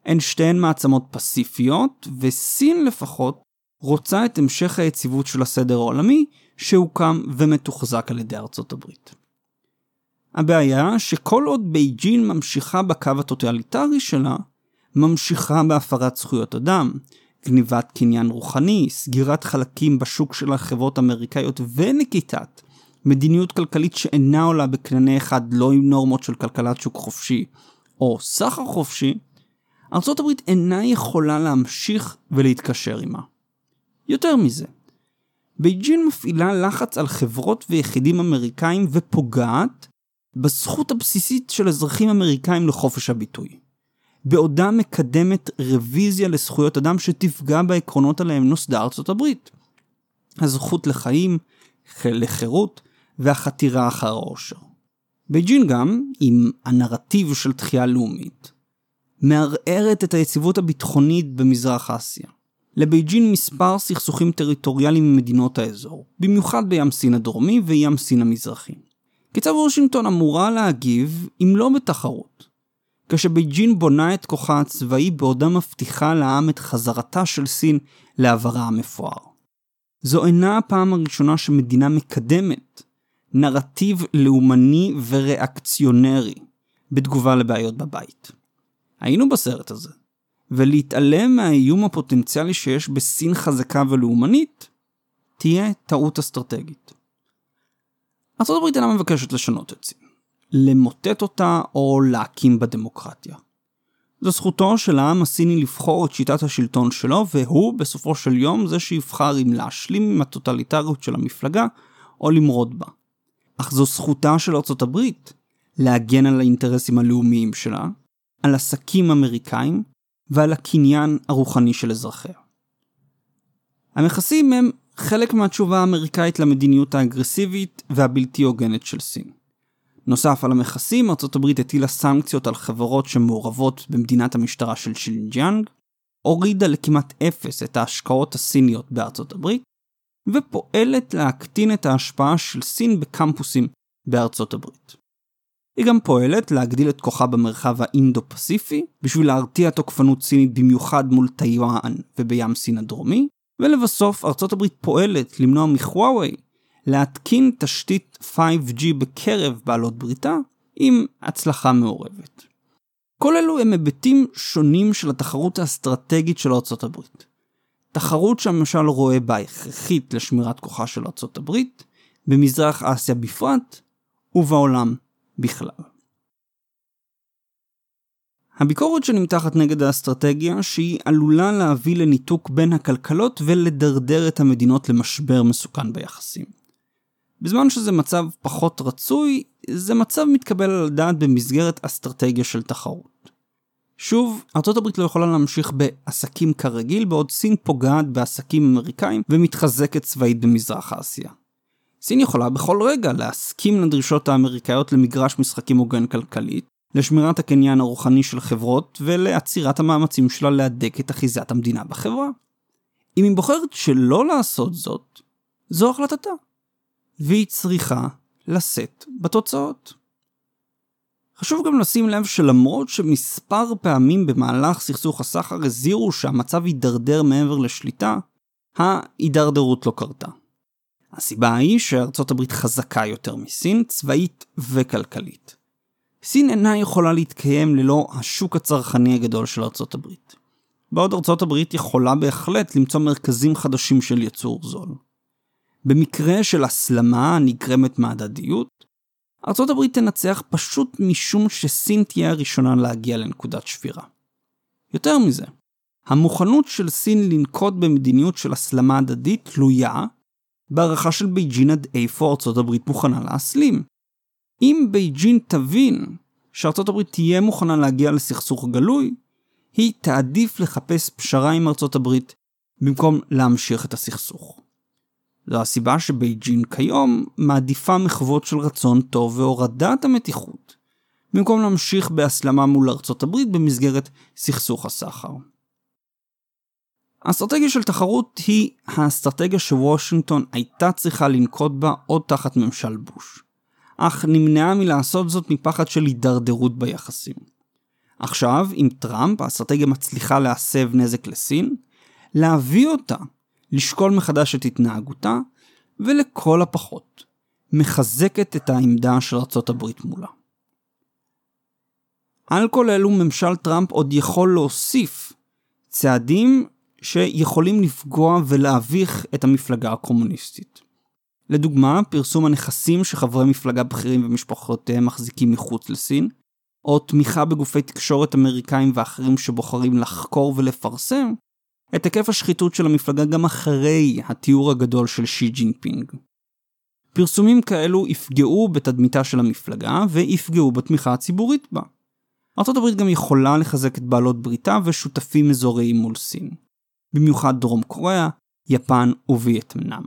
הן שתיהן מעצמות פסיפיות, וסין לפחות רוצה את המשך היציבות של הסדר העולמי שהוקם ומתוחזק על ידי ארצות הברית. הבעיה שכל עוד בייג'ין ממשיכה בקו הטוטליטרי שלה, ממשיכה בהפרת זכויות אדם, גניבת קניין רוחני, סגירת חלקים בשוק של החברות האמריקאיות ונקיטת מדיניות כלכלית שאינה עולה בקנה אחד לא עם נורמות של כלכלת שוק חופשי או סחר חופשי, הברית אינה יכולה להמשיך ולהתקשר עימה. יותר מזה, בייג'ין מפעילה לחץ על חברות ויחידים אמריקאים ופוגעת בזכות הבסיסית של אזרחים אמריקאים לחופש הביטוי. בעודה מקדמת רוויזיה לזכויות אדם שתפגע בעקרונות עליהם נוסדה ארצות הברית. הזכות לחיים, לחירות והחתירה אחר העושר. בייג'ין גם, עם הנרטיב של תחייה לאומית, מערערת את היציבות הביטחונית במזרח אסיה. לבייג'ין מספר סכסוכים טריטוריאליים עם מדינות האזור, במיוחד בים סין הדרומי וים סין המזרחי. כיצד וושינגטון אמורה להגיב אם לא בתחרות? כשבייג'ין בונה את כוחה הצבאי בעודה מבטיחה לעם את חזרתה של סין לעברה המפואר. זו אינה הפעם הראשונה שמדינה מקדמת נרטיב לאומני וריאקציונרי בתגובה לבעיות בבית. היינו בסרט הזה, ולהתעלם מהאיום הפוטנציאלי שיש בסין חזקה ולאומנית, תהיה טעות אסטרטגית. ארה"ב אינה מבקשת לשנות את סין, למוטט אותה או להקים בדמוקרטיה. זו זכותו של העם הסיני לבחור את שיטת השלטון שלו, והוא בסופו של יום זה שיבחר אם להשלים עם הטוטליטריות של המפלגה או למרוד בה. אך זו זכותה של ארצות הברית להגן על האינטרסים הלאומיים שלה, על עסקים אמריקאים ועל הקניין הרוחני של אזרחיה. המכסים הם חלק מהתשובה האמריקאית למדיניות האגרסיבית והבלתי הוגנת של סין. נוסף על המכסים, ארצות הברית הטילה סנקציות על חברות שמעורבות במדינת המשטרה של שינג'יאנג, הורידה לכמעט אפס את ההשקעות הסיניות בארצות הברית, ופועלת להקטין את ההשפעה של סין בקמפוסים בארצות הברית. היא גם פועלת להגדיל את כוחה במרחב האינדו-פסיפי, בשביל להרתיע תוקפנות סינית במיוחד מול טיואן ובים סין הדרומי, ולבסוף ארצות הברית פועלת למנוע מחוואווי להתקין תשתית 5G בקרב בעלות בריתה עם הצלחה מעורבת. כל אלו הם היבטים שונים של התחרות האסטרטגית של ארצות הברית. תחרות שהממשל רואה בה הכרחית לשמירת כוחה של ארצות הברית, במזרח אסיה בפרט, ובעולם בכלל. הביקורת שנמתחת נגד האסטרטגיה שהיא עלולה להביא לניתוק בין הכלכלות ולדרדר את המדינות למשבר מסוכן ביחסים. בזמן שזה מצב פחות רצוי, זה מצב מתקבל על הדעת במסגרת אסטרטגיה של תחרות. שוב, ארה"ב לא יכולה להמשיך בעסקים כרגיל, בעוד סין פוגעת בעסקים אמריקאים ומתחזקת צבאית במזרח אסיה. סין יכולה בכל רגע להסכים לדרישות האמריקאיות למגרש משחקים הוגן כלכלית, לשמירת הקניין הרוחני של חברות ולעצירת המאמצים שלה להדק את אחיזת המדינה בחברה. אם היא בוחרת שלא לעשות זאת, זו החלטתה. והיא צריכה לשאת בתוצאות. חשוב גם לשים לב שלמרות שמספר פעמים במהלך סכסוך הסחר הזהירו שהמצב יידרדר מעבר לשליטה, ההידרדרות לא קרתה. הסיבה היא שארצות הברית חזקה יותר מסין, צבאית וכלכלית. סין אינה יכולה להתקיים ללא השוק הצרכני הגדול של ארצות הברית. בעוד ארצות הברית יכולה בהחלט למצוא מרכזים חדשים של ייצור זול. במקרה של הסלמה הנגרמת מהדדיות, הברית תנצח פשוט משום שסין תהיה הראשונה להגיע לנקודת שבירה. יותר מזה, המוכנות של סין לנקוט במדיניות של הסלמה הדדית תלויה בהערכה של בייג'ין עד איפה ארצות הברית מוכנה להסלים. אם בייג'ין תבין שארצות הברית תהיה מוכנה להגיע לסכסוך גלוי, היא תעדיף לחפש פשרה עם ארצות הברית במקום להמשיך את הסכסוך. זו הסיבה שבייג'ין כיום מעדיפה מחוות של רצון טוב והורדת המתיחות, במקום להמשיך בהסלמה מול ארצות הברית במסגרת סכסוך הסחר. האסטרטגיה של תחרות היא האסטרטגיה שוושינגטון הייתה צריכה לנקוט בה עוד תחת ממשל בוש. אך נמנעה מלעשות זאת מפחד של הידרדרות ביחסים. עכשיו, עם טראמפ, האסטרטגיה מצליחה להסב נזק לסין, להביא אותה לשקול מחדש את התנהגותה, ולכל הפחות, מחזקת את העמדה של ארצות הברית מולה. על כל אלו ממשל טראמפ עוד יכול להוסיף צעדים שיכולים לפגוע ולהביך את המפלגה הקומוניסטית. לדוגמה, פרסום הנכסים שחברי מפלגה בכירים ומשפחותיהם מחזיקים מחוץ לסין, או תמיכה בגופי תקשורת אמריקאים ואחרים שבוחרים לחקור ולפרסם את היקף השחיתות של המפלגה גם אחרי הטיהור הגדול של שי ג'ינפינג. פרסומים כאלו יפגעו בתדמיתה של המפלגה ויפגעו בתמיכה הציבורית בה. ארה"ב גם יכולה לחזק את בעלות בריתה ושותפים אזוריים מול סין. במיוחד דרום קוריאה, יפן ווייטנאם.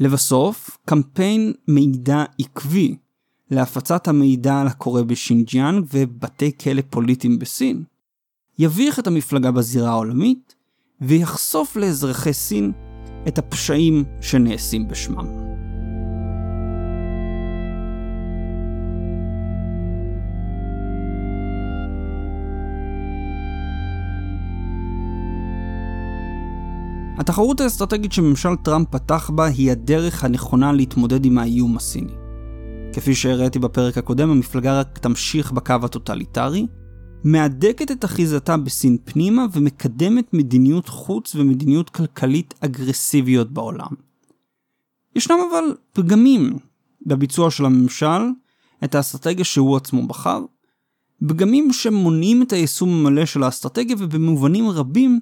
לבסוף, קמפיין מידע עקבי להפצת המידע על הקורה בשינג'יאנג ובתי כלא פוליטיים בסין, יביך את המפלגה בזירה העולמית ויחשוף לאזרחי סין את הפשעים שנעשים בשמם. התחרות האסטרטגית שממשל טראמפ פתח בה היא הדרך הנכונה להתמודד עם האיום הסיני. כפי שהראיתי בפרק הקודם, המפלגה רק תמשיך בקו הטוטליטרי, מהדקת את אחיזתה בסין פנימה ומקדמת מדיניות חוץ ומדיניות כלכלית אגרסיביות בעולם. ישנם אבל פגמים בביצוע של הממשל, את האסטרטגיה שהוא עצמו בחר, פגמים שמונעים את היישום המלא של האסטרטגיה ובמובנים רבים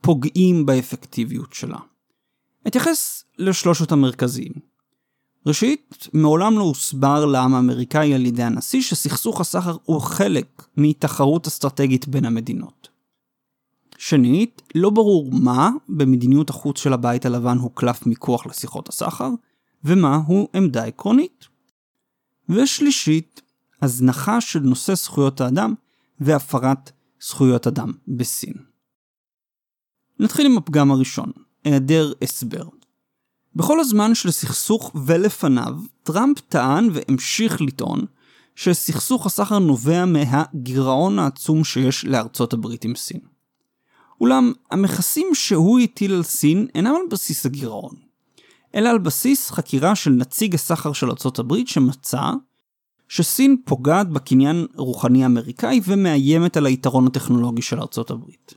פוגעים באפקטיביות שלה. אתייחס לשלושת המרכזיים. ראשית, מעולם לא הוסבר לעם האמריקאי על ידי הנשיא שסכסוך הסחר הוא חלק מתחרות אסטרטגית בין המדינות. שנית, לא ברור מה במדיניות החוץ של הבית הלבן הוא קלף מיקוח לשיחות הסחר, ומה הוא עמדה עקרונית. ושלישית, הזנחה של נושא זכויות האדם והפרת זכויות אדם בסין. נתחיל עם הפגם הראשון, היעדר הסבר. בכל הזמן של הסכסוך ולפניו, טראמפ טען והמשיך לטעון שסכסוך הסחר נובע מהגירעון העצום שיש לארצות הברית עם סין. אולם המכסים שהוא הטיל על סין אינם על בסיס הגירעון, אלא על בסיס חקירה של נציג הסחר של ארצות הברית שמצא שסין פוגעת בקניין רוחני אמריקאי ומאיימת על היתרון הטכנולוגי של ארצות הברית.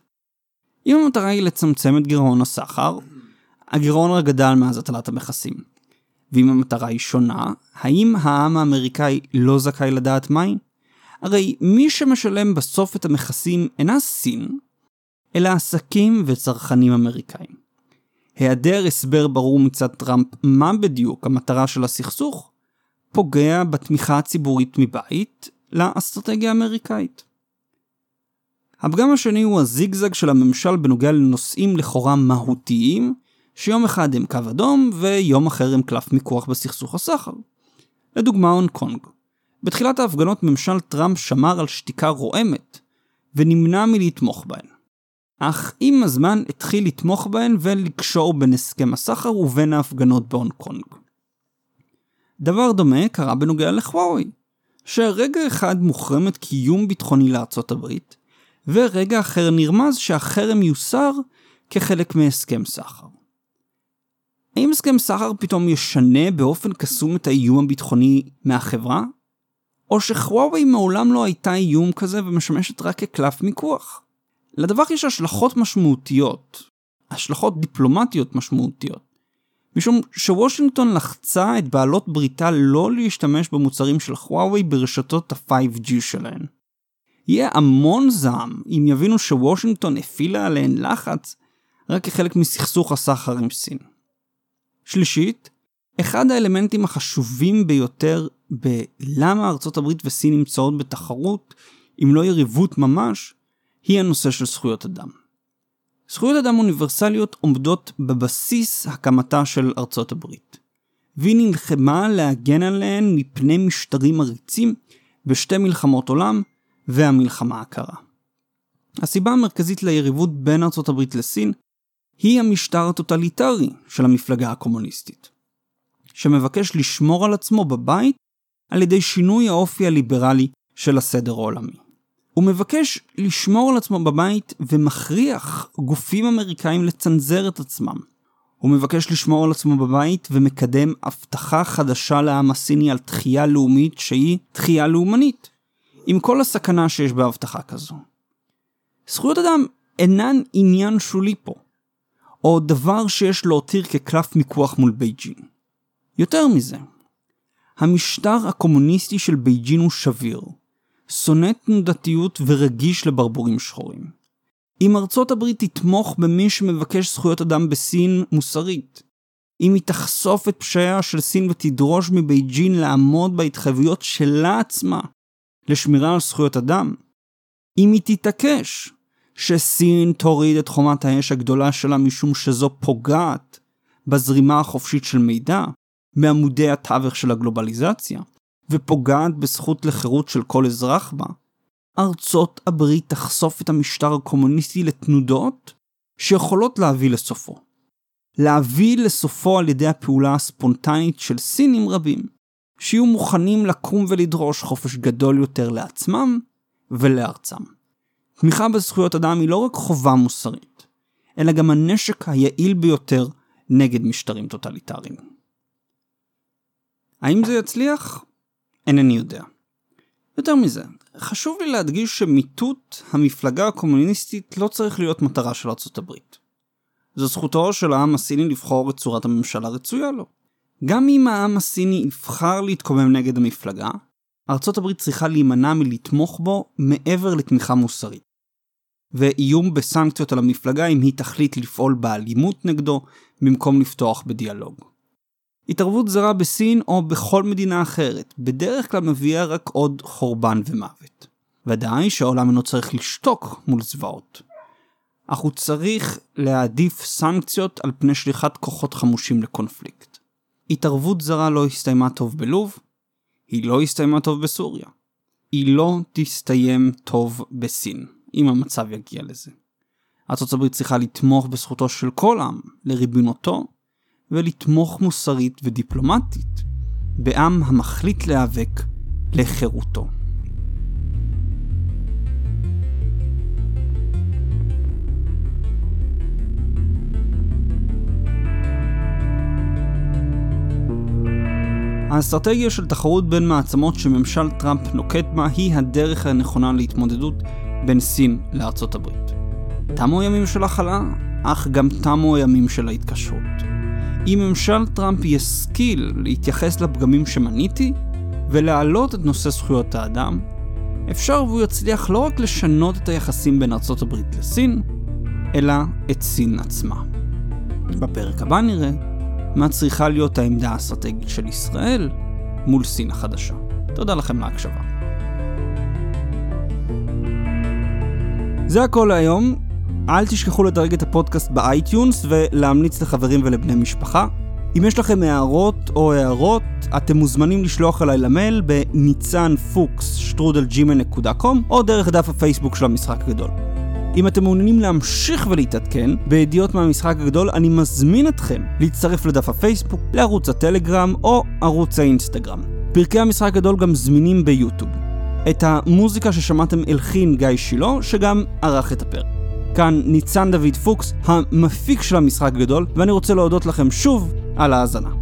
אם המטרה היא לצמצם את גירעון הסחר, הגירעון רק גדל מאז הטלת המכסים. ואם המטרה היא שונה, האם העם האמריקאי לא זכאי לדעת מהי? הרי מי שמשלם בסוף את המכסים אינה סין, אלא עסקים וצרכנים אמריקאים. היעדר הסבר ברור מצד טראמפ מה בדיוק המטרה של הסכסוך, פוגע בתמיכה הציבורית מבית לאסטרטגיה האמריקאית. הפגם השני הוא הזיגזג של הממשל בנוגע לנושאים לכאורה מהותיים, שיום אחד הם קו אדום ויום אחר הם קלף מיקוח בסכסוך הסחר. לדוגמה הונג קונג. בתחילת ההפגנות ממשל טראמפ שמר על שתיקה רועמת, ונמנע מלתמוך בהן. אך עם הזמן התחיל לתמוך בהן ולקשור בין הסכם הסחר ובין ההפגנות בהונג קונג. דבר דומה קרה בנוגע לחוואוי, שרגע אחד מוחרמת קיום ביטחוני לארצות הברית, ורגע אחר נרמז שהחרם יוסר כחלק מהסכם סחר. האם הסכם סחר פתאום ישנה באופן קסום את האיום הביטחוני מהחברה? או שחוואוי מעולם לא הייתה איום כזה ומשמשת רק כקלף מיקוח? לדבר יש השלכות משמעותיות, השלכות דיפלומטיות משמעותיות. משום שוושינגטון לחצה את בעלות בריתה לא להשתמש במוצרים של חוואוי ברשתות ה-5G שלהן. יהיה המון זעם אם יבינו שוושינגטון הפעילה עליהן לחץ רק כחלק מסכסוך הסחר עם סין. שלישית, אחד האלמנטים החשובים ביותר בלמה ארצות הברית וסין נמצאות בתחרות, אם לא יריבות ממש, היא הנושא של זכויות אדם. זכויות אדם אוניברסליות עומדות בבסיס הקמתה של ארצות הברית, והיא נלחמה להגן עליהן מפני משטרים עריצים בשתי מלחמות עולם והמלחמה הקרה. הסיבה המרכזית ליריבות בין ארצות הברית לסין היא המשטר הטוטליטרי של המפלגה הקומוניסטית, שמבקש לשמור על עצמו בבית על ידי שינוי האופי הליברלי של הסדר העולמי. הוא מבקש לשמור על עצמו בבית ומכריח גופים אמריקאים לצנזר את עצמם. הוא מבקש לשמור על עצמו בבית ומקדם הבטחה חדשה לעם הסיני על תחייה לאומית שהיא תחייה לאומנית, עם כל הסכנה שיש בהבטחה כזו. זכויות אדם אינן עניין שולי פה, או דבר שיש להותיר כקלף מיקוח מול בייג'ין. יותר מזה, המשטר הקומוניסטי של בייג'ין הוא שביר, שונא תנודתיות ורגיש לברבורים שחורים. אם ארצות הברית תתמוך במי שמבקש זכויות אדם בסין מוסרית, אם היא תחשוף את פשעיה של סין ותדרוש מבייג'ין לעמוד בהתחייבויות שלה עצמה לשמירה על זכויות אדם, אם היא תתעקש שסין תוריד את חומת האש הגדולה שלה משום שזו פוגעת בזרימה החופשית של מידע, מעמודי התווך של הגלובליזציה, ופוגעת בזכות לחירות של כל אזרח בה, ארצות הברית תחשוף את המשטר הקומוניסטי לתנודות שיכולות להביא לסופו. להביא לסופו על ידי הפעולה הספונטנית של סינים רבים, שיהיו מוכנים לקום ולדרוש חופש גדול יותר לעצמם ולארצם. תמיכה בזכויות אדם היא לא רק חובה מוסרית, אלא גם הנשק היעיל ביותר נגד משטרים טוטליטריים. האם זה יצליח? אינני יודע. יותר מזה, חשוב לי להדגיש שמיטוט המפלגה הקומוניסטית לא צריך להיות מטרה של ארצות הברית. זו זכותו של העם הסיני לבחור את צורת הממשלה הרצויה לו. גם אם העם הסיני יבחר להתקומם נגד המפלגה, ארצות הברית צריכה להימנע מלתמוך בו מעבר לתמיכה מוסרית. ואיום בסנקציות על המפלגה אם היא תחליט לפעול באלימות נגדו במקום לפתוח בדיאלוג. התערבות זרה בסין או בכל מדינה אחרת בדרך כלל מביאה רק עוד חורבן ומוות. ודאי שהעולם אינו צריך לשתוק מול זוועות. אך הוא צריך להעדיף סנקציות על פני שליחת כוחות חמושים לקונפליקט. התערבות זרה לא הסתיימה טוב בלוב, היא לא הסתיימה טוב בסוריה. היא לא תסתיים טוב בסין, אם המצב יגיע לזה. ארה"ב צריכה לתמוך בזכותו של כל עם לריבונותו, ולתמוך מוסרית ודיפלומטית בעם המחליט להיאבק לחירותו. האסטרטגיה של תחרות בין מעצמות שממשל טראמפ נוקט בה היא הדרך הנכונה להתמודדות בין סין לארצות הברית. תמו הימים של הכלה, אך גם תמו הימים של ההתקשרות. אם ממשל טראמפ ישכיל להתייחס לפגמים שמניתי ולהעלות את נושא זכויות האדם, אפשר והוא יצליח לא רק לשנות את היחסים בין ארצות הברית לסין, אלא את סין עצמה. בפרק הבא נראה מה צריכה להיות העמדה האסטרטגית של ישראל מול סין החדשה. תודה לכם להקשבה. זה הכל להיום. אל תשכחו לדרג את הפודקאסט ב iTunes ולהמליץ לחברים ולבני משפחה. אם יש לכם הערות או הארות, אתם מוזמנים לשלוח אליי למייל בניצן פוקס שטרודל Gmail.com או דרך דף הפייסבוק של המשחק הגדול. אם אתם מעוניינים להמשיך ולהתעדכן בידיעות מהמשחק הגדול, אני מזמין אתכם להצטרף לדף הפייסבוק, לערוץ הטלגרם או ערוץ האינסטגרם. פרקי המשחק הגדול גם זמינים ביוטיוב. את המוזיקה ששמעתם הלחין גיא שילה, שגם ערך את הפרק. כאן ניצן דוד פוקס, המפיק של המשחק הגדול, ואני רוצה להודות לכם שוב על ההאזנה.